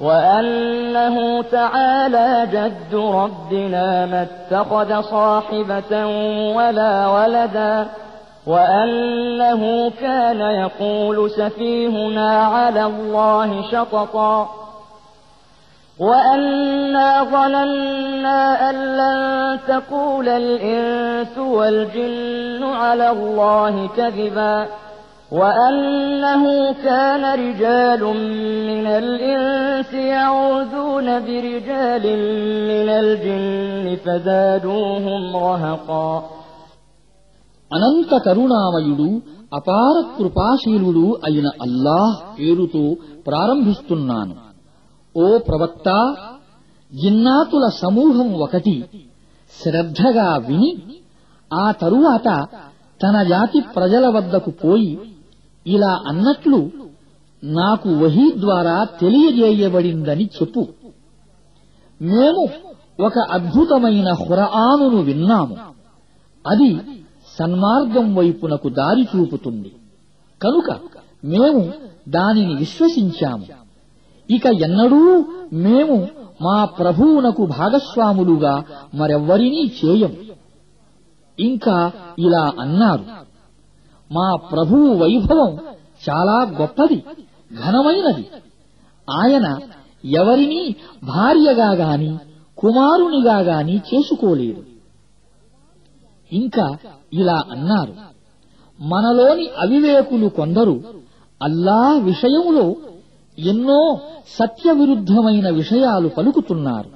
وأنه تعالى جد ربنا ما اتخذ صاحبة ولا ولدا وأنه كان يقول سفيهنا على الله شططا وأنا ظننا أن لن تقول الإنس والجن على الله كذبا وأنه كان رجال من الإنس يعوذون برجال من الجن فزادوهم رهقا అనంత కరుణామయుడు అపార కృపాశీలుడు అయిన అల్లాహ్ పేరుతో ప్రారంభిస్తున్నాను ఓ ప్రవక్త జిన్నాతుల సమూహం ఒకటి శ్రద్ధగా విని ఆ తరువాత తన జాతి ప్రజల వద్దకు పోయి ఇలా అన్నట్లు నాకు వహీ ద్వారా తెలియజేయబడిందని చెప్పు. మేము ఒక అద్భుతమైన హురఆనును విన్నాము. అది సన్మార్గం వైపునకు దారి చూపుతుంది. కనుక మేము దానిని విశ్వసించాము. ఇక ఎన్నడూ మేము మా ప్రభువునకు భాగస్వాములుగా మరెవ్వరినీ చేయం ఇంకా ఇలా అన్నారు. మా ప్రభువు వైభవం చాలా గొప్పది ఘనమైనది. ఆయన ఎవరినీ భార్యగా గాని కుమారునిగా గాని చేసుకోలేదు. ఇంకా ఇలా అన్నారు. మనలోని అవివేకులు కొందరు అల్లా విషయములో ఎన్నో సత్యవిరుద్ధమైన విషయాలు పలుకుతున్నారు.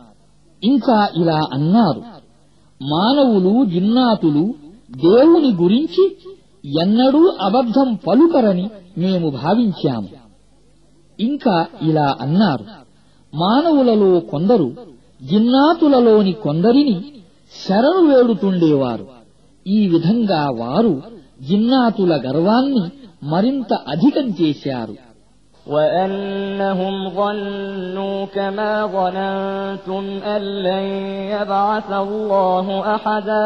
ఇంకా ఇలా అన్నారు. మానవులు జిన్నాతులు దేవుని గురించి ఎన్నడూ అబద్ధం పలుకరని మేము భావించాము ఇంకా ఇలా అన్నారు మానవులలో కొందరు జిన్నాతులలోని కొందరిని శరణు వేడుతుండేవారు ఈ విధంగా వారు జిన్నాతుల గర్వాన్ని మరింత అధికం చేశారు وأنهم ظنوا كما ظننتم أن لن يبعث الله أحدا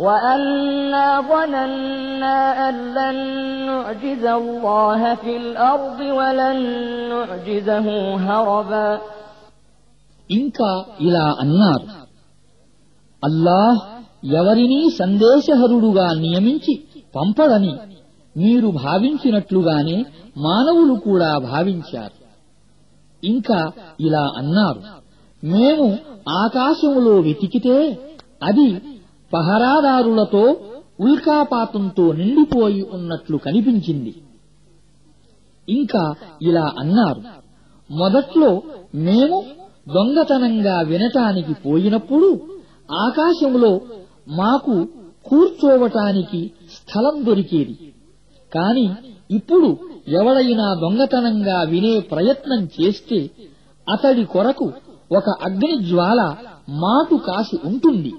وأنا ظننا أن لن نعجز الله في الأرض ولن نعجزه هربا ఇంకా ఇలా అన్నారు అల్లాహ్ ఎవరినీ సందేశహరుడుగా నియమించి పంపడని మీరు భావించినట్లుగానే మానవులు కూడా భావించారు ఇంకా ఇలా అన్నారు మేము ఆకాశములో వెతికితే అది పహరాదారులతో ఉల్కాపాతంతో నిండిపోయి ఉన్నట్లు కనిపించింది. ఇంకా ఇలా అన్నారు మొదట్లో మేము దొంగతనంగా వినటానికి పోయినప్పుడు ఆకాశంలో మాకు కూర్చోవటానికి స్థలం దొరికేది. కాని ఇప్పుడు ఎవడైనా దొంగతనంగా వినే ప్రయత్నం చేస్తే అతడి కొరకు ఒక అగ్ని జ్వాల మాటు కాసి ఉంటుంది.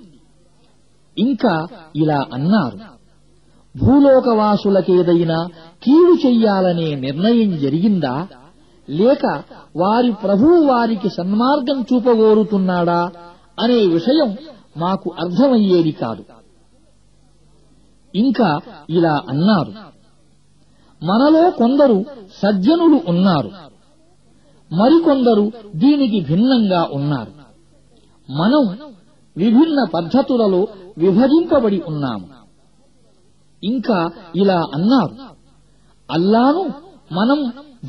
ఇంకా ఇలా అన్నారు. భూలోకవాసులకేదైనా కీడు చెయ్యాలనే నిర్ణయం జరిగిందా? లేక వారి ప్రభువు వారికి సన్మార్గం చూపగోరుతున్నాడా? అనే విషయం మాకు అర్థమయ్యేది కాదు. ఇంకా ఇలా అన్నారు. మనలో కొందరు సజ్జనులు ఉన్నారు. మరికొందరు దీనికి భిన్నంగా ఉన్నారు. మనం విభిన్న పద్ధతులలో విభజింపబడి ఉన్నాము ఇంకా ఇలా అన్నారు అల్లాను మనం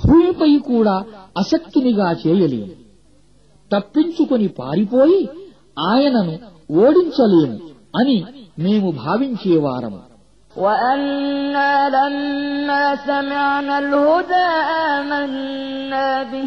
భూమిపై కూడా అసక్తునిగా చేయలేము తప్పించుకొని పారిపోయి ఆయనను ఓడించలేము అని మేము భావించేవారము وأنا لما سمعنا الهدى آمنا به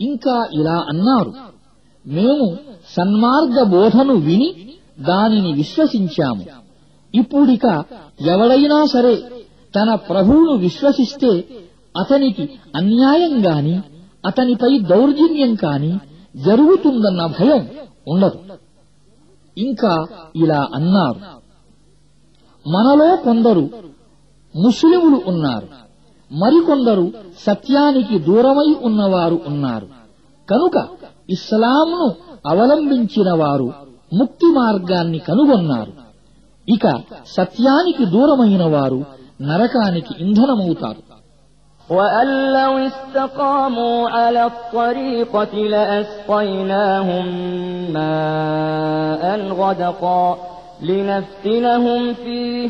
ఇంకా ఇలా అన్నారు. మేము సన్మార్గ బోధను విని దానిని విశ్వసించాము. ఇప్పుడిక ఎవడైనా సరే తన ప్రభువును విశ్వసిస్తే అతనికి అన్యాయం గాని అతనిపై దౌర్జన్యం కాని జరుగుతుందన్న భయం ఉండదు. ఇంకా ఇలా అన్నారు. మనలో కొందరు ముస్లిములు ఉన్నారు. మరికొందరు సత్యానికి దూరమై ఉన్నవారు ఉన్నారు కనుక ఇస్లాంను అవలంబించిన వారు ముక్తి మార్గాన్ని కనుగొన్నారు ఇక సత్యానికి దూరమైన వారు నరకానికి ఇంధనమవుతారు وأن لو استقاموا على الطريقة لأسقيناهم ماء غدقا لنفتنهم فيه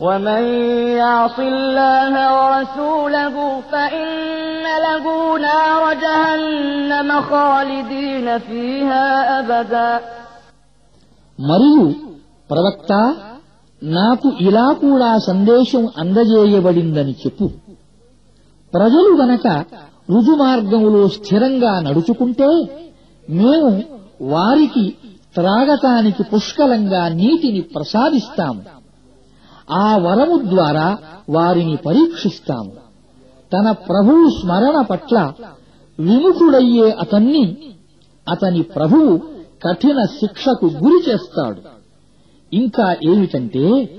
ومن يعص الله ورسوله فإن له نار جهنم خالدين فيها أبدا మరియు ప్రవక్త నాకు ఇలా కూడా సందేశం అందజేయబడిందని చెప్పు ప్రజలు గనక రుజుమార్గములో స్థిరంగా నడుచుకుంటే మేము వారికి త్రాగటానికి పుష్కలంగా నీటిని ప్రసాదిస్తాము ఆ వరము ద్వారా వారిని పరీక్షిస్తాము. తన ప్రభువు స్మరణ పట్ల విముఖుడయ్యే అతన్ని అతని ప్రభువు కఠిన శిక్షకు గురి చేస్తాడు. ఇంకా ఏమిటంటే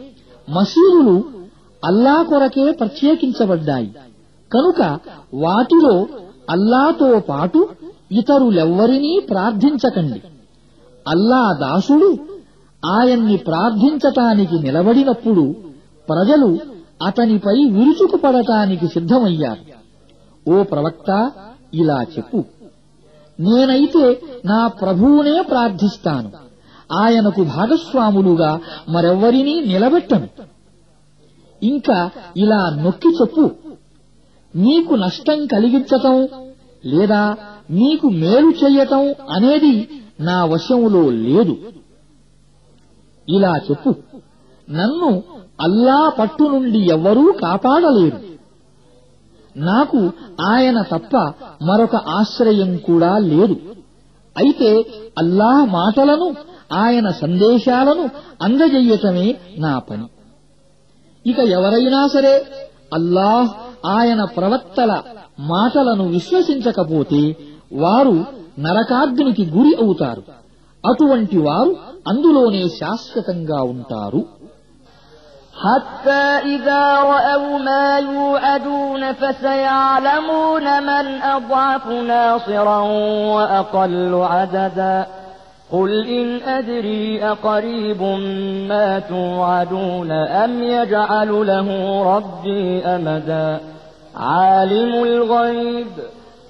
మసీదులు అల్లా కొరకే ప్రత్యేకించబడ్డాయి. కనుక వాటిలో అల్లాతో పాటు ఇతరులెవ్వరినీ ప్రార్థించకండి. అల్లా దాసుడు ఆయన్ని ప్రార్థించటానికి నిలబడినప్పుడు ప్రజలు అతనిపై విరుచుకుపడటానికి సిద్ధమయ్యారు. ఓ ప్రవక్త ఇలా చెప్పు. నేనైతే నా ప్రభువునే ప్రార్థిస్తాను. ఆయనకు భాగస్వాములుగా మరెవ్వరినీ నిలబెట్టను. ఇంకా ఇలా నొక్కి చెప్పు. నీకు నష్టం కలిగించటం లేదా నీకు మేలు చెయ్యటం అనేది నా వశములో లేదు. ఇలా చెప్పు. నన్ను అల్లా పట్టు నుండి ఎవ్వరూ కాపాడలేరు. నాకు ఆయన తప్ప మరొక ఆశ్రయం కూడా లేదు. అయితే అల్లాహ్ మాటలను ఆయన సందేశాలను అందజేయటమే నా పని. ఇక ఎవరైనా సరే అల్లాహ్ ఆయన ప్రవక్తల మాటలను విశ్వసించకపోతే వారు నరకాగ్నికి గురి అవుతారు. అటువంటి వారు అందులోనే శాశ్వతంగా ఉంటారు. حتى إذا رأوا ما يوعدون فسيعلمون من أضعف ناصرا وأقل عددا. قل إن أدري أقريب ما توعدون أم يجعل له ربي أمدا. عالم الغيب.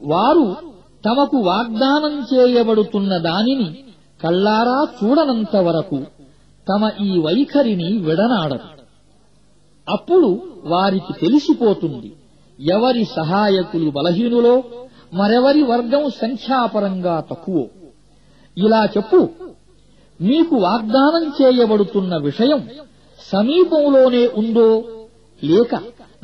వారు తమకు వాగ్దానం చేయబడుతున్న దానిని కళ్ళారా చూడనంత వరకు తమ ఈ వైఖరిని విడనాడరు. అప్పుడు వారికి తెలిసిపోతుంది ఎవరి సహాయకులు బలహీనులో మరెవరి వర్గం సంఖ్యాపరంగా తక్కువ. ఇలా చెప్పు మీకు వాగ్దానం చేయబడుతున్న విషయం సమీపంలోనే ఉందో లేక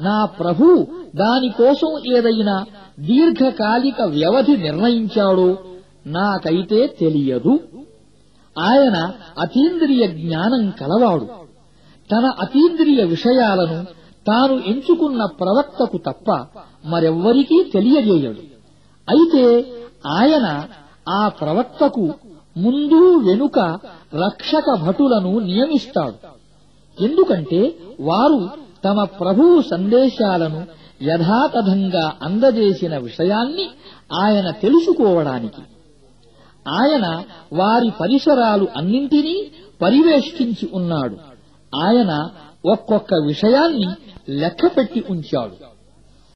నా ప్రభు దానికోసం ఏదైనా దీర్ఘకాలిక వ్యవధి నిర్ణయించాడో నాకైతే తెలియదు. ఆయన అతీంద్రియ జ్ఞానం కలవాడు. తన అతీంద్రియ విషయాలను తాను ఎంచుకున్న ప్రవక్తకు తప్ప మరెవ్వరికీ తెలియజేయడు. అయితే ఆయన ఆ ప్రవక్తకు ముందు వెనుక రక్షక భటులను నియమిస్తాడు. ఎందుకంటే వారు తమ ప్రభువు సందేశాలను యథాతథంగా అందజేసిన విషయాన్ని ఆయన తెలుసుకోవడానికి. ఆయన వారి పరిసరాలు అన్నింటినీ పరివేష్టించి ఉన్నాడు. ఆయన ఒక్కొక్క విషయాన్ని లెక్కపెట్టి ఉంచాడు.